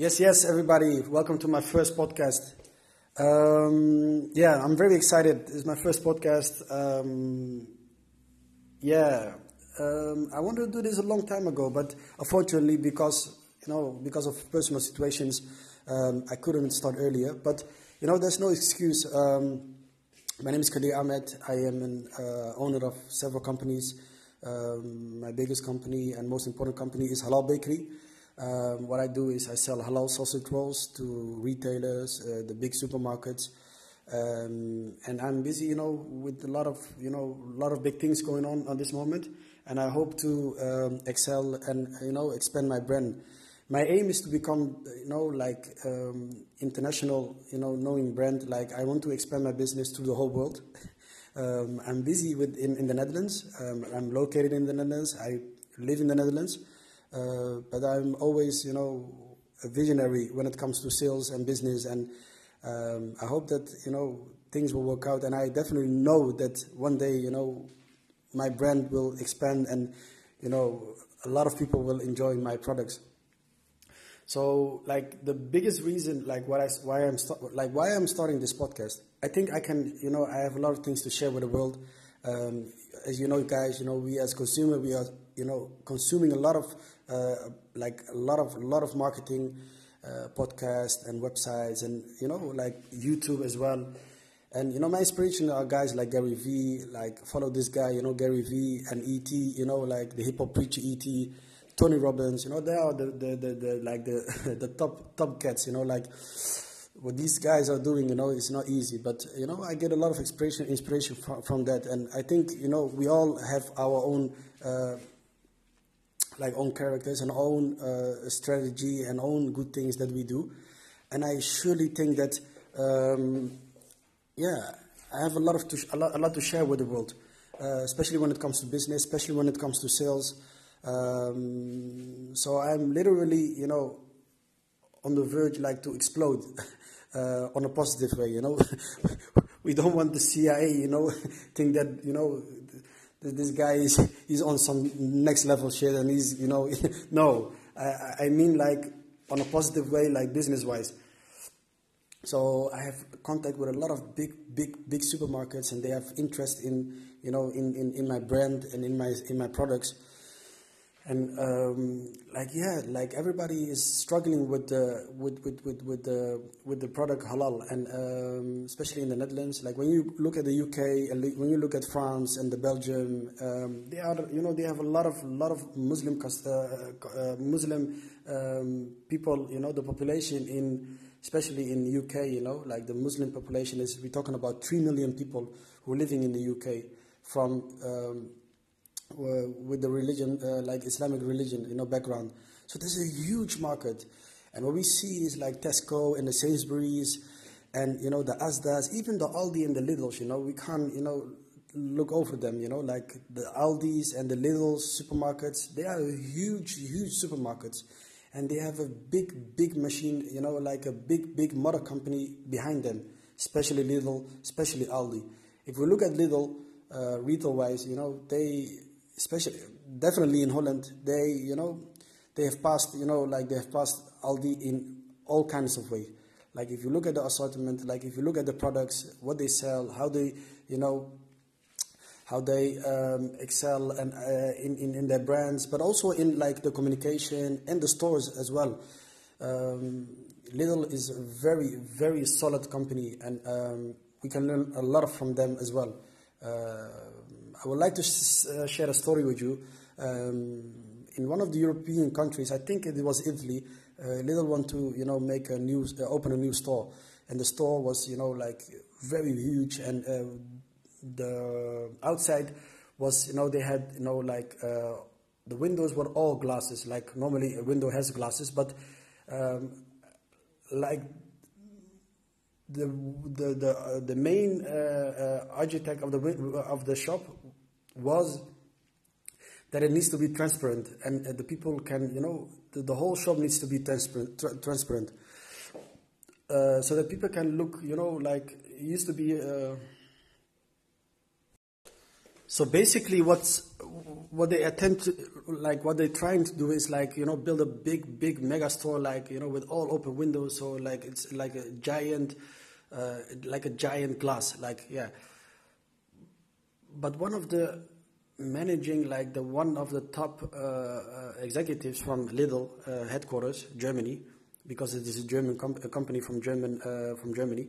Yes, yes, everybody. Welcome to my first podcast. Um, yeah, I'm very excited. It's my first podcast. Um, yeah, um, I wanted to do this a long time ago, but unfortunately, because you know, because of personal situations, um, I couldn't start earlier. But you know, there's no excuse. Um, my name is Kadir Ahmed. I am an uh, owner of several companies. Um, my biggest company and most important company is Halal Bakery. Um, what I do is I sell halal sausage rolls to retailers, uh, the big supermarkets, um, and I'm busy, you know, with a lot of, you know, a lot of big things going on at this moment, and I hope to um, excel and, you know, expand my brand. My aim is to become, you know, like um, international, you know, knowing brand. Like I want to expand my business to the whole world. Um, I'm busy with in, in the Netherlands. Um, I'm located in the Netherlands. I live in the Netherlands. Uh, but I'm always, you know, a visionary when it comes to sales and business, and um, I hope that you know things will work out. And I definitely know that one day, you know, my brand will expand, and you know, a lot of people will enjoy my products. So, like the biggest reason, like what I, why I'm like why I'm starting this podcast, I think I can, you know, I have a lot of things to share with the world. Um, as you know, guys, you know, we as consumer, we are, you know, consuming a lot of uh, like a lot of a lot of marketing uh, podcasts and websites and you know like YouTube as well. And you know my inspiration are guys like Gary Vee, like follow this guy, you know Gary Vee and ET, you know like the hip hop preacher ET, Tony Robbins, you know they are the the, the, the like the the top top cats, you know like what these guys are doing, you know, it's not easy. But you know, I get a lot of inspiration inspiration from, from that, and I think you know we all have our own uh, like own characters and own uh, strategy and own good things that we do. And I surely think that, um, yeah, I have a lot of to a, lot, a lot to share with the world, uh, especially when it comes to business, especially when it comes to sales. Um, so I'm literally, you know, on the verge, like to explode uh, on a positive way. You know, we don't want the CIA, you know, think that you know this guy is he's on some next level shit and he's you know no. I, I mean like on a positive way like business wise so i have contact with a lot of big big big supermarkets and they have interest in you know in, in, in my brand and in my in my products and um, like yeah, like everybody is struggling with the with with with with the with the product halal, and um, especially in the Netherlands. Like when you look at the UK when you look at France and the Belgium, um, they are you know they have a lot of lot of Muslim uh, uh, Muslim um, people. You know the population in especially in UK. You know like the Muslim population is we're talking about three million people who are living in the UK from um, uh, with the religion, uh, like Islamic religion, you know, background. So there's a huge market. And what we see is like Tesco and the Sainsbury's and, you know, the Asda's, even the Aldi and the Lidl's, you know, we can't, you know, look over them, you know, like the Aldi's and the Lidl's supermarkets, they are huge, huge supermarkets. And they have a big, big machine, you know, like a big, big mother company behind them, especially Lidl, especially Aldi. If we look at Lidl, uh, retail wise, you know, they especially definitely in Holland, they you know they have passed you know like they have passed Aldi in all kinds of ways. Like if you look at the assortment, like if you look at the products, what they sell, how they you know how they um, excel and uh, in, in, in their brands, but also in like the communication and the stores as well. Um, Lidl is a very very solid company, and um, we can learn a lot from them as well. Uh, I would like to uh, share a story with you. Um, in one of the European countries, I think it was Italy, uh, Lidl want to you know make a new uh, open a new store, and the store was you know like very huge, and uh, the outside was you know they had you know like uh, the windows were all glasses, like normally a window has glasses, but um, like the the the, uh, the main uh, uh, architect of the of the shop was that it needs to be transparent and the people can you know the, the, whole shop needs to be transparent tra transparent. Uh, so that people can look you know like it used to be uh, So basically, what's what they attempt to, like what they're trying to do is like you know build a big big mega store like you know with all open windows so like it's like a giant uh, like a giant glass like yeah but one of the managing like the one of the top uh, uh, executives from Lidl uh, headquarters Germany because it is a German com- a company from German uh, from Germany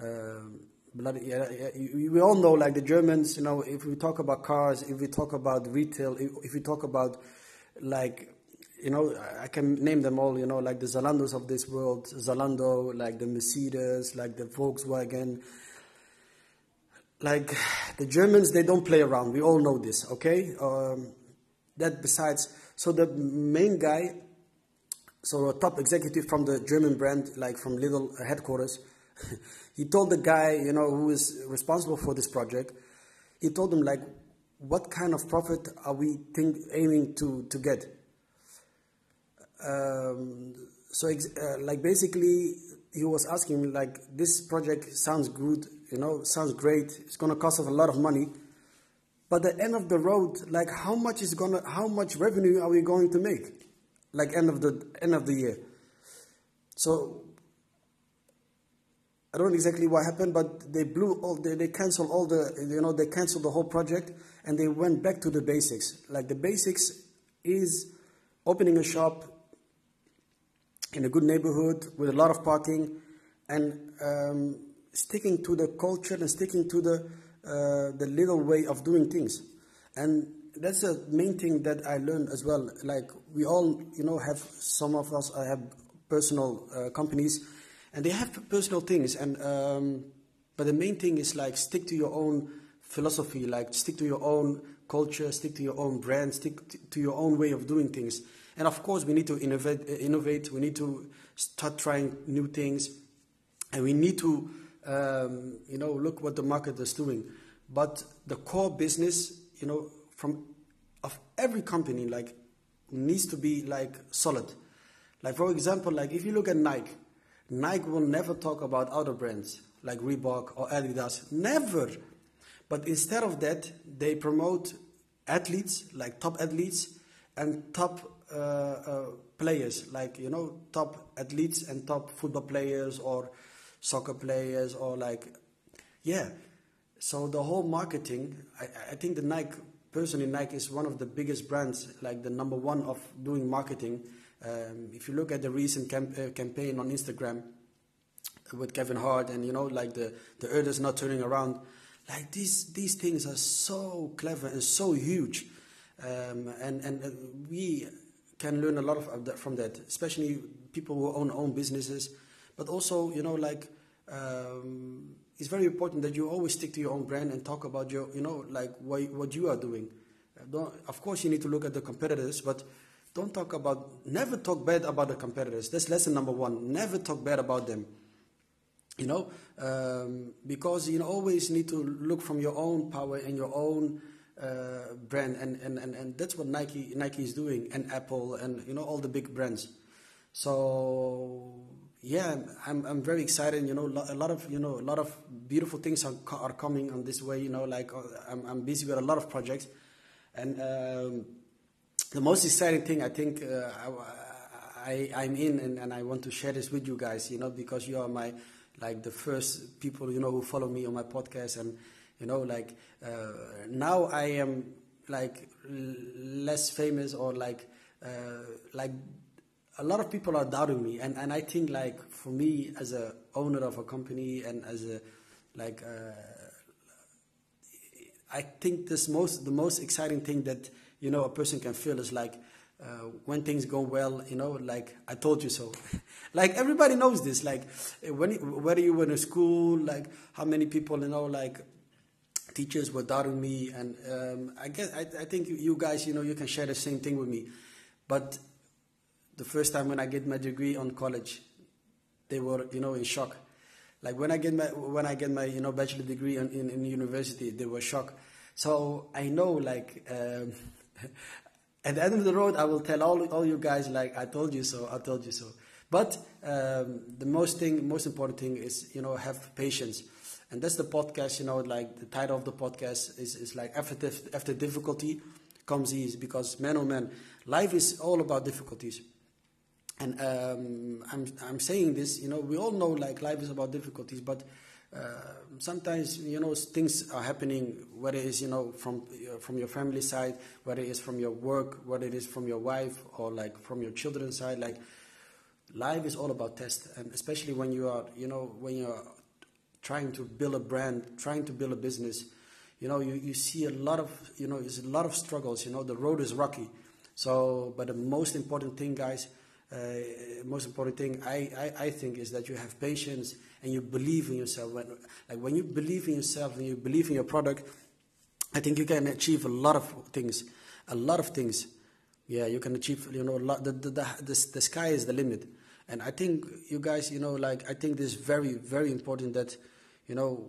um, bloody, yeah, yeah, we all know like the Germans, you know, if we talk about cars, if we talk about retail, if, if we talk about like, you know, I can name them all, you know, like the Zalandos of this world, Zalando, like the Mercedes, like the Volkswagen. Like the Germans, they don't play around. We all know this, okay? Um, that besides, so the main guy, so a top executive from the German brand, like from Lidl headquarters, he told the guy, you know, who is responsible for this project, he told him like, what kind of profit are we think, aiming to, to get? Um, so, uh, like basically, he was asking like, this project sounds good, you know, sounds great. It's gonna cost us a lot of money, but the end of the road, like, how much is gonna, how much revenue are we going to make? Like end of the end of the year. So I don't know exactly what happened, but they blew all, they, they canceled all the, you know, they canceled the whole project and they went back to the basics. Like the basics is opening a shop in a good neighborhood with a lot of parking and um, sticking to the culture and sticking to the, uh, the Lidl way of doing things. And that's the main thing that I learned as well. Like we all, you know, have, some of us i have personal uh, companies and they have personal things and um, but the main thing is like stick to your own philosophy like stick to your own culture stick to your own brand stick to your own way of doing things and of course we need to innovate innovate we need to start trying new things and we need to um, you know look what the market is doing but the core business you know from of every company like needs to be like solid like for example like if you look at nike Nike will never talk about other brands like Reebok or Adidas. Never. But instead of that, they promote athletes, like top athletes, and top uh, uh, players, like, you know, top athletes and top football players or soccer players or like, yeah. So the whole marketing, I, I think the Nike, personally, Nike is one of the biggest brands, like the number one of doing marketing um, if you look at the recent camp- uh, campaign on Instagram with Kevin Hart and you know like the the earth is not turning around, like these these things are so clever and so huge, um, and and uh, we can learn a lot of that from that, especially people who own own businesses, but also you know like. Um, it's very important that you always stick to your own brand and talk about your, you know, like what, you are doing. Don't, of course, you need to look at the competitors, but don't talk about, never talk bad about the competitors. That's lesson number one. Never talk bad about them. You know, um, because you always need to look from your own power and your own uh, brand, and, and, and, and that's what Nike Nike is doing, and Apple, and you know all the big brands. So yeah, I'm I'm very excited. You know, a lot of you know a lot of beautiful things are, are coming on this way. You know, like uh, I'm I'm busy with a lot of projects, and. Um, the most exciting thing I think uh, I, I, am in, and, and I want to share this with you guys, you know, because you are my, like the first people, you know, who follow me on my podcast. And, you know, like uh, now I am like less famous or like, uh, like a lot of people are doubting me. And, and I think like for me as a owner of a company and as a, like, uh, I think this most, the most exciting thing that, you know, a person can feel is like uh, when things go well, you know, like I told you so. like everybody knows this. Like when whether you were in school, like how many people, you know, like teachers were doubting me, and um, I guess I, I think you guys, you know, you can share the same thing with me. But the first time when I get my degree on college, they were, you know, in shock. Like when I get my when I get my you know bachelor degree in, in, in university, they were shocked. So I know like. Um, at the end of the road, I will tell all, all you guys, like, I told you so, I told you so. But um, the most thing, most important thing is, you know, have patience. And that's the podcast. You know, like the title of the podcast is, is like after dif- after difficulty comes ease because man oh man, life is all about difficulties. And um, I'm I'm saying this, you know, we all know like life is about difficulties, but uh, sometimes you know things are happening whether it is you know from uh, from your family side whether it is from your work whether it is from your wife or like from your children's side like life is all about test and especially when you are you know when you're trying to build a brand trying to build a business you know you, you see a lot of you know there's a lot of struggles you know the road is rocky so but the most important thing guys uh, most important thing I, I, I think is that you have patience and you believe in yourself. When, like when you believe in yourself and you believe in your product, I think you can achieve a lot of things. A lot of things. Yeah, you can achieve. You know, lot, the, the, the, the, the sky is the limit. And I think you guys, you know, like I think this is very, very important that, you know,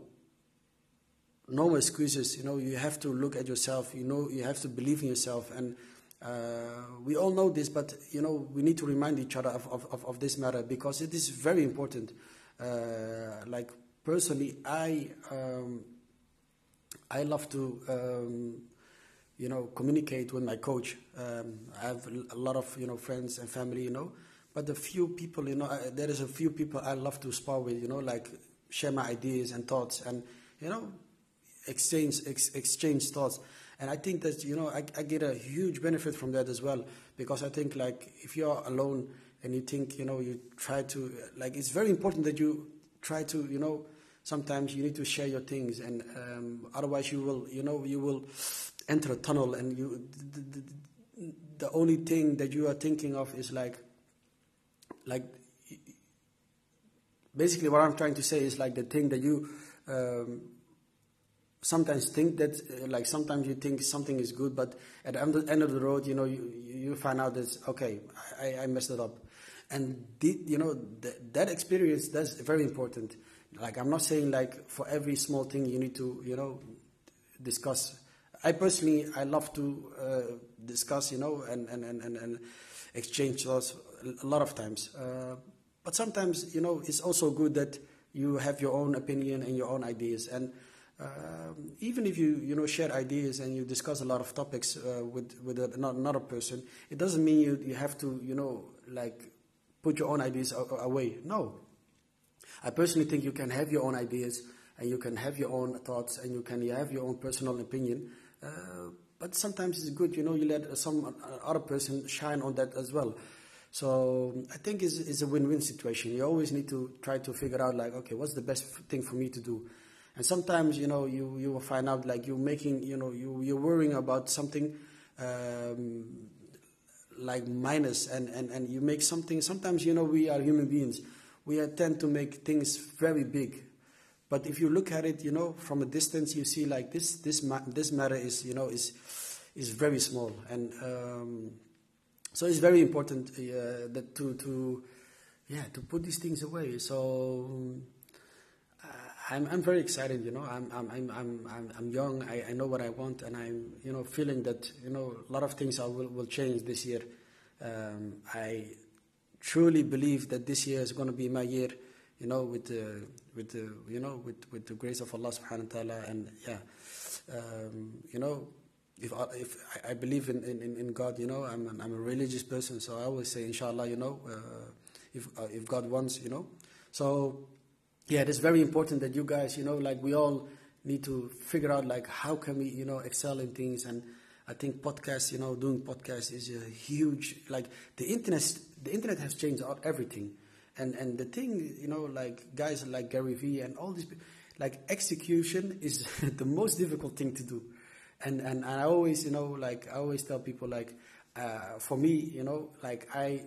no excuses. You know, you have to look at yourself. You know, you have to believe in yourself. And uh, we all know this, but you know, we need to remind each other of, of, of this matter because it is very important. Uh, like personally, I um, I love to um, you know communicate with my coach. Um, I have a lot of you know friends and family, you know, but the few people, you know, I, there is a few people I love to spar with, you know, like share my ideas and thoughts, and you know, exchange ex- exchange thoughts. And I think that you know I, I get a huge benefit from that as well because I think like if you're alone and you think you know you try to like it's very important that you try to you know sometimes you need to share your things and um, otherwise you will you know you will enter a tunnel and you the, the, the, only thing that you are thinking of is like like basically what i'm trying to say is like the thing that you um, sometimes think that uh, like sometimes you think something is good but at the end of the road you know you, you find out that okay I, I messed it up. And the, you know that experience that's very important. Like i'm not saying like for every small thing you need to you know discuss. I personally i love to uh, discuss you know and, and, and, and, exchange thoughts a lot of times. Uh, but sometimes you know it's also good that you have your own opinion and your own ideas and um, even if you you know share ideas and you discuss a lot of topics uh, with with another person, it doesn't mean you you have to you know like put your own ideas away. No. I personally think you can have your own ideas and you can have your own thoughts and you can have your own personal opinion. Uh, but sometimes it's good, you know, you let some other person shine on that as well. So I think it's, it's a win-win situation. You always need to try to figure out like, okay, what's the best thing for me to do? And sometimes, you know, you, you will find out like you're making, you know, you, you're worrying about something um, like minus and, and, and you make something sometimes you know we are human beings we tend to make things very big but if you look at it you know from a distance you see like this this this matter is you know is is very small and um, so it's very important uh, that to to yeah to put these things away so uh, I'm, I'm very excited, you know. I'm, I'm, I'm, I'm, I'm young. I, I know what I want, and I'm, you know, feeling that, you know, a lot of things will, will change this year. Um, I truly believe that this year is going to be my year, you know, with the, with the, you know, with, with the grace of Allah subhanahu wa ta'ala. And yeah, um, you know, if I, if I believe in, in, in God, you know, I'm, I'm a religious person, so I always say, inshallah, you know, uh, if, uh, if God wants, you know. So, yeah, it's very important that you guys, you know, like we all need to figure out like how can we, you know, excel in things. And I think podcasts, you know, doing podcasts is a huge like the internet. The internet has changed everything, and and the thing, you know, like guys like Gary Vee and all these, like execution is the most difficult thing to do. And, and and I always, you know, like I always tell people, like uh, for me, you know, like I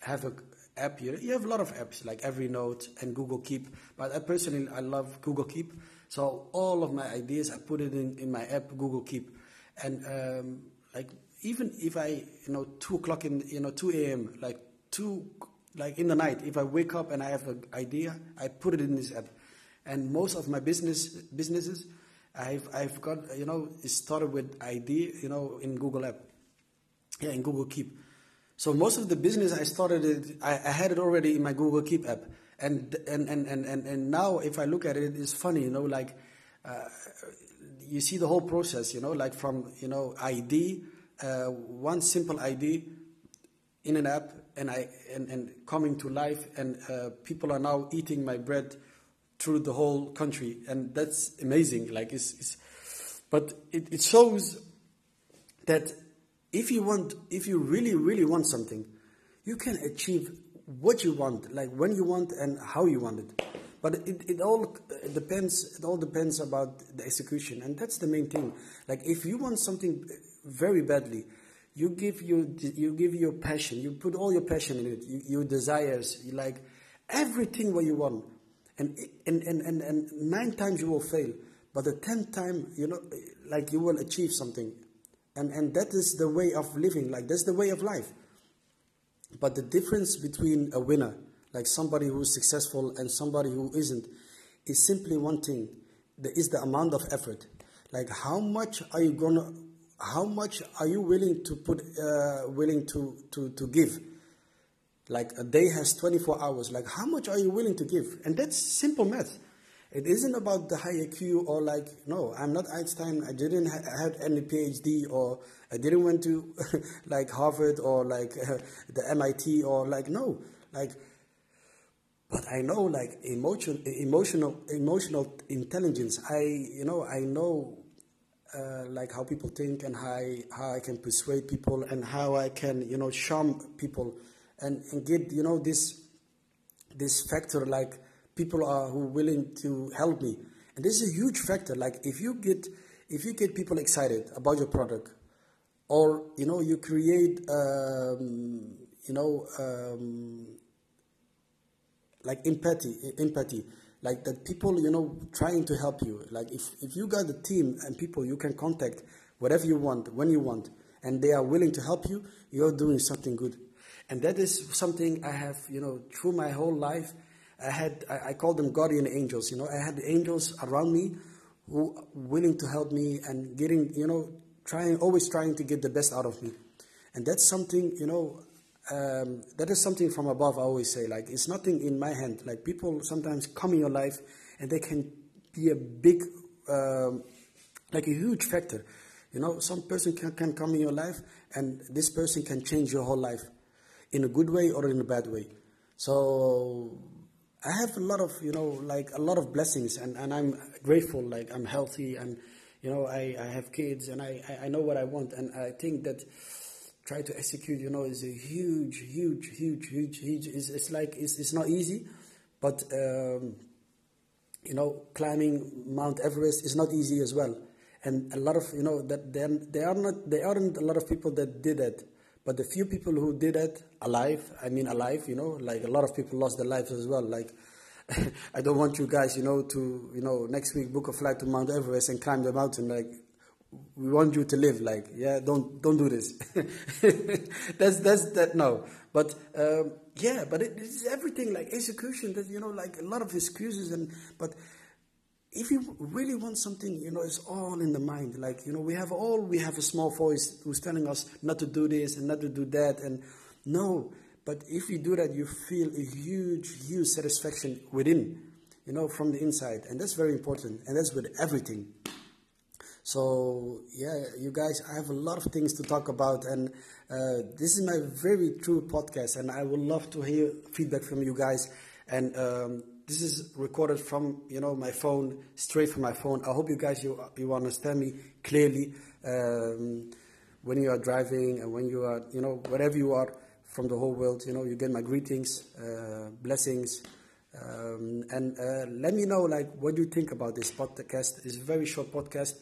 have a app here. You have a lot of apps like Evernote and Google Keep, but I personally I love Google Keep. So all of my ideas I put it in, in my app Google Keep, and um, like even if I you know two o'clock in you know two a.m. like two like in the night if I wake up and I have an idea I put it in this app, and most of my business businesses I've I've got you know it started with ID you know in Google app, yeah in Google Keep. So most of the business I started, it, I, I, had it already in my Google Keep app, and and and and and, and now if I look at it, it's funny, you know, like. Uh, you see the whole process, you know, like from you know ID, uh, one simple ID in an app, and I and, and coming to life, and uh, people are now eating my bread through the whole country, and that's amazing. Like it's, it's but it, it shows that if you want, if you really really want something, you can achieve what you want, like when you want and how you want it. But it, it all depends. It all depends about the execution, and that's the main thing. Like if you want something very badly, you give your you give your passion. You put all your passion in it. You, your desires. You like everything what you want, and and, and and nine times you will fail, but the tenth time you know, like you will achieve something, and and that is the way of living. Like that's the way of life. But the difference between a winner like somebody who's successful and somebody who isn't, is simply one thing. There is the amount of effort. Like how much are you gonna, how much are you willing to put, uh, willing to, to, to give? Like a day has 24 hours. Like how much are you willing to give? And that's simple math. It isn't about the high IQ or like, no, I'm not Einstein. I didn't ha- have any PhD or I didn't went to like Harvard or like uh, the MIT or like, no, like but I know like emotion, emotional, emotional intelligence. I, you know, I know uh, like how people think and how I, how I can persuade people and how I can, you know, charm people and, and get, you know, this, this factor like people are who willing to help me. And this is a huge factor. Like if you get, if you get people excited about your product or, you know, you create, um, you know, um, like empathy, empathy, like that people, you know, trying to help you. Like if, if you got a team and people you can contact whatever you want, when you want, and they are willing to help you, you're doing something good. And that is something I have, you know, through my whole life. I had, I, I call them guardian angels. You know, I had angels around me who willing to help me and getting, you know, trying, always trying to get the best out of me. And that's something, you know, um, that is something from above. I always say, like it's nothing in my hand. Like people sometimes come in your life and they can be a big, um, like a huge factor. You know, some person can, can come in your life and this person can change your whole life in a good way or in a bad way. So I have a lot of, you know, like a lot of blessings and, and I'm grateful, like I'm healthy and, you know, I, I have kids and I, I know what I want. And I think that try to execute, you know, is a huge, huge, huge, huge, huge. It's, it's like it's, it's not easy, but um, you know, climbing Mount Everest is not easy as well. And a lot of you know that there there are not there aren't a lot of people that did that, but the few people who did it alive, I mean alive, you know, like a lot of people lost their lives as well. Like I don't want you guys, you know, to you know next week book a flight to Mount Everest and climb the mountain. Like we want you to live like yeah don't don't do this that's that's that no but um, yeah but it, it's everything like execution that you know like a lot of excuses and but if you really want something you know it's all in the mind. Like you know we have all we have a small voice who's telling us not to do this and not to do that and no but if you do that you feel a huge huge satisfaction within you know from the inside. And that's very important and that's with everything. So yeah, you guys, I have a lot of things to talk about, and uh, this is my very true podcast, and I would love to hear feedback from you guys. And um, this is recorded from you know my phone, straight from my phone. I hope you guys you you understand me clearly um, when you are driving and when you are you know wherever you are from the whole world. You know you get my greetings, uh, blessings. Um, and uh, let me know like what do you think about this podcast. It's a very short podcast.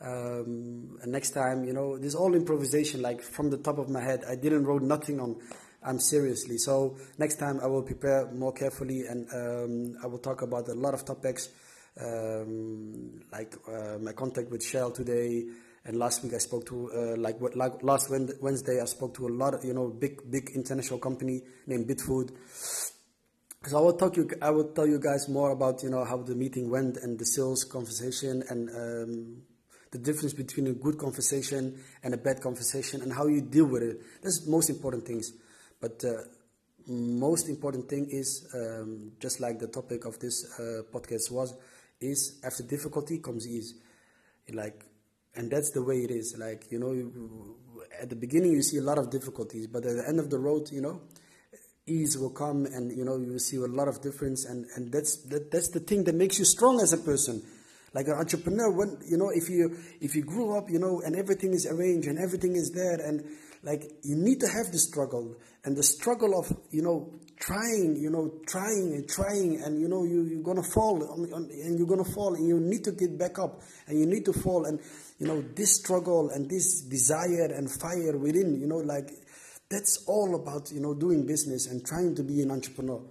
Um, next time, you know, this all improvisation, like from the top of my head. I didn't wrote nothing on. I'm seriously. So next time I will prepare more carefully, and um, I will talk about a lot of topics, um, like uh, my contact with Shell today. And last week I spoke to, uh, like, what, like last Wednesday I spoke to a lot of, you know, big, big international company named Bidfood. So I will talk you, I will tell you guys more about, you know, how the meeting went and the sales conversation and um, the difference between a good conversation and a bad conversation and how you deal with it. That's the most important things. But uh, most important thing is um, just like the topic of this uh, podcast was is after difficulty comes ease. Like and that's the way it is. Like you know at the beginning you see a lot of difficulties but at the end of the road you know ease will come and you know you will see a lot of difference. And and that's that, that's the thing that makes you strong as a person. Like an entrepreneur when you know if you if you grew up you know and everything is arranged and everything is there and like you need to have the struggle and the struggle of you know trying you know trying and trying and you know you, you're gonna fall on, on, and you're gonna fall and you need to get back up and you need to fall and you know this struggle and this desire and fire within you know like that's all about you know doing business and trying to be an entrepreneur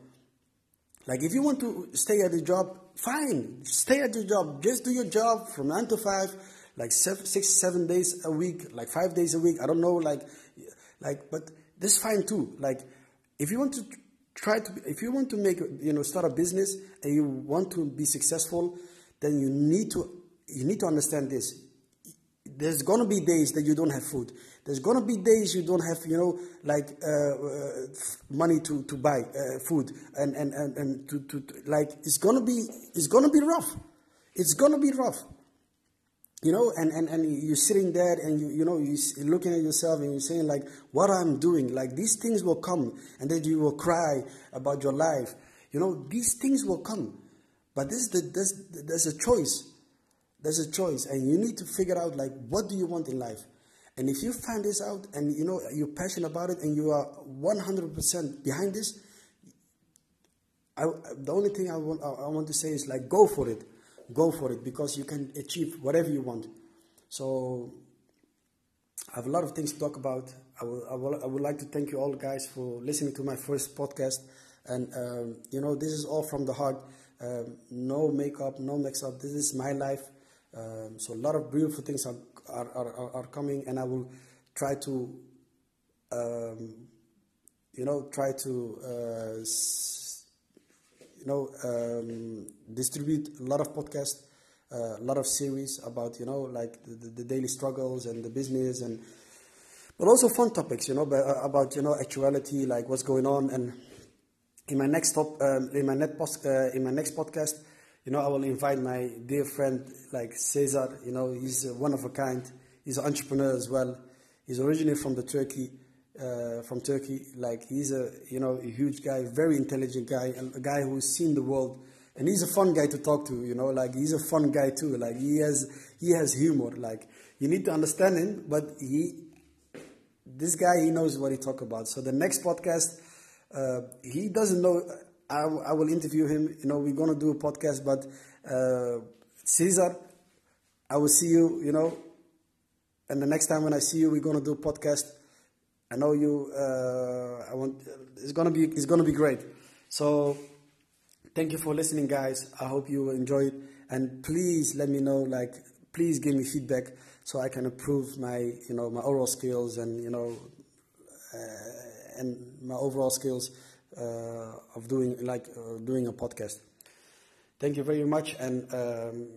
like if you want to stay at a job fine stay at your job just do your job from nine to five like seven, six, seven days a week, like five days a week. I don't know, like, like, but this is fine too. Like, if you want to try to, if you want to make, you know, start a business and you want to be successful, then you need to, you need to understand this. There's gonna be days that you don't have food. There's gonna be days you don't have, you know, like uh, uh, money to to buy uh, food, and and and, and to, to, to like it's gonna be it's gonna be rough. It's gonna be rough you know and, and, and you're sitting there and you, you know you're looking at yourself and you're saying like what i'm doing like these things will come and then you will cry about your life. You know these things will come. But this is the, there's, there's a choice. There's a choice and you need to figure out like what do you want in life? And if you find this out and you know you're passionate about it and you are 100% behind this I, the only thing I want, I want to say is like go for it go for it because you can achieve whatever you want. So I have a lot of things to talk about. I, will, I, will, I would like to thank you all guys for listening to my first podcast. And, um, you know, this is all from the heart. Um, no makeup, no mix up. This is my life. Um, so a lot of beautiful things are, are, are, are coming and I will try to, um, you know, try to uh, you know, um, distribute a lot of podcasts, uh, a lot of series about, you know, like the, the, daily struggles and the business and, but also fun topics, you know, uh, about, you know, actuality, like what's going on. And in my next top, um, in my next post, uh, in my next podcast, you know, I will invite my dear friend like Cesar. You know, he's one of a kind. He's an entrepreneur as well. He's originally from the Turkey uh, from Turkey. Like he's a you know a huge guy, very intelligent guy, and a guy who's seen the world, and he's a fun guy to talk to. You know, like he's a fun guy too. Like he has he has humor. Like you need to understand him, but he this guy he knows what he talk about. So the next podcast, uh, he doesn't know. I, I will interview him. You know, we're gonna do a podcast, but uh, Caesar, I will see you. You know, and the next time when I see you, we're gonna do a podcast I know you. Uh, I want. It's gonna be. It's gonna be great. So, thank you for listening, guys. I hope you enjoyed, and please let me know. Like, please give me feedback so I can improve my, you know, my oral skills and you know, uh, and my overall skills uh, of doing like uh, doing a podcast. Thank you very much, and um,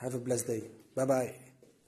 have a blessed day. Bye bye.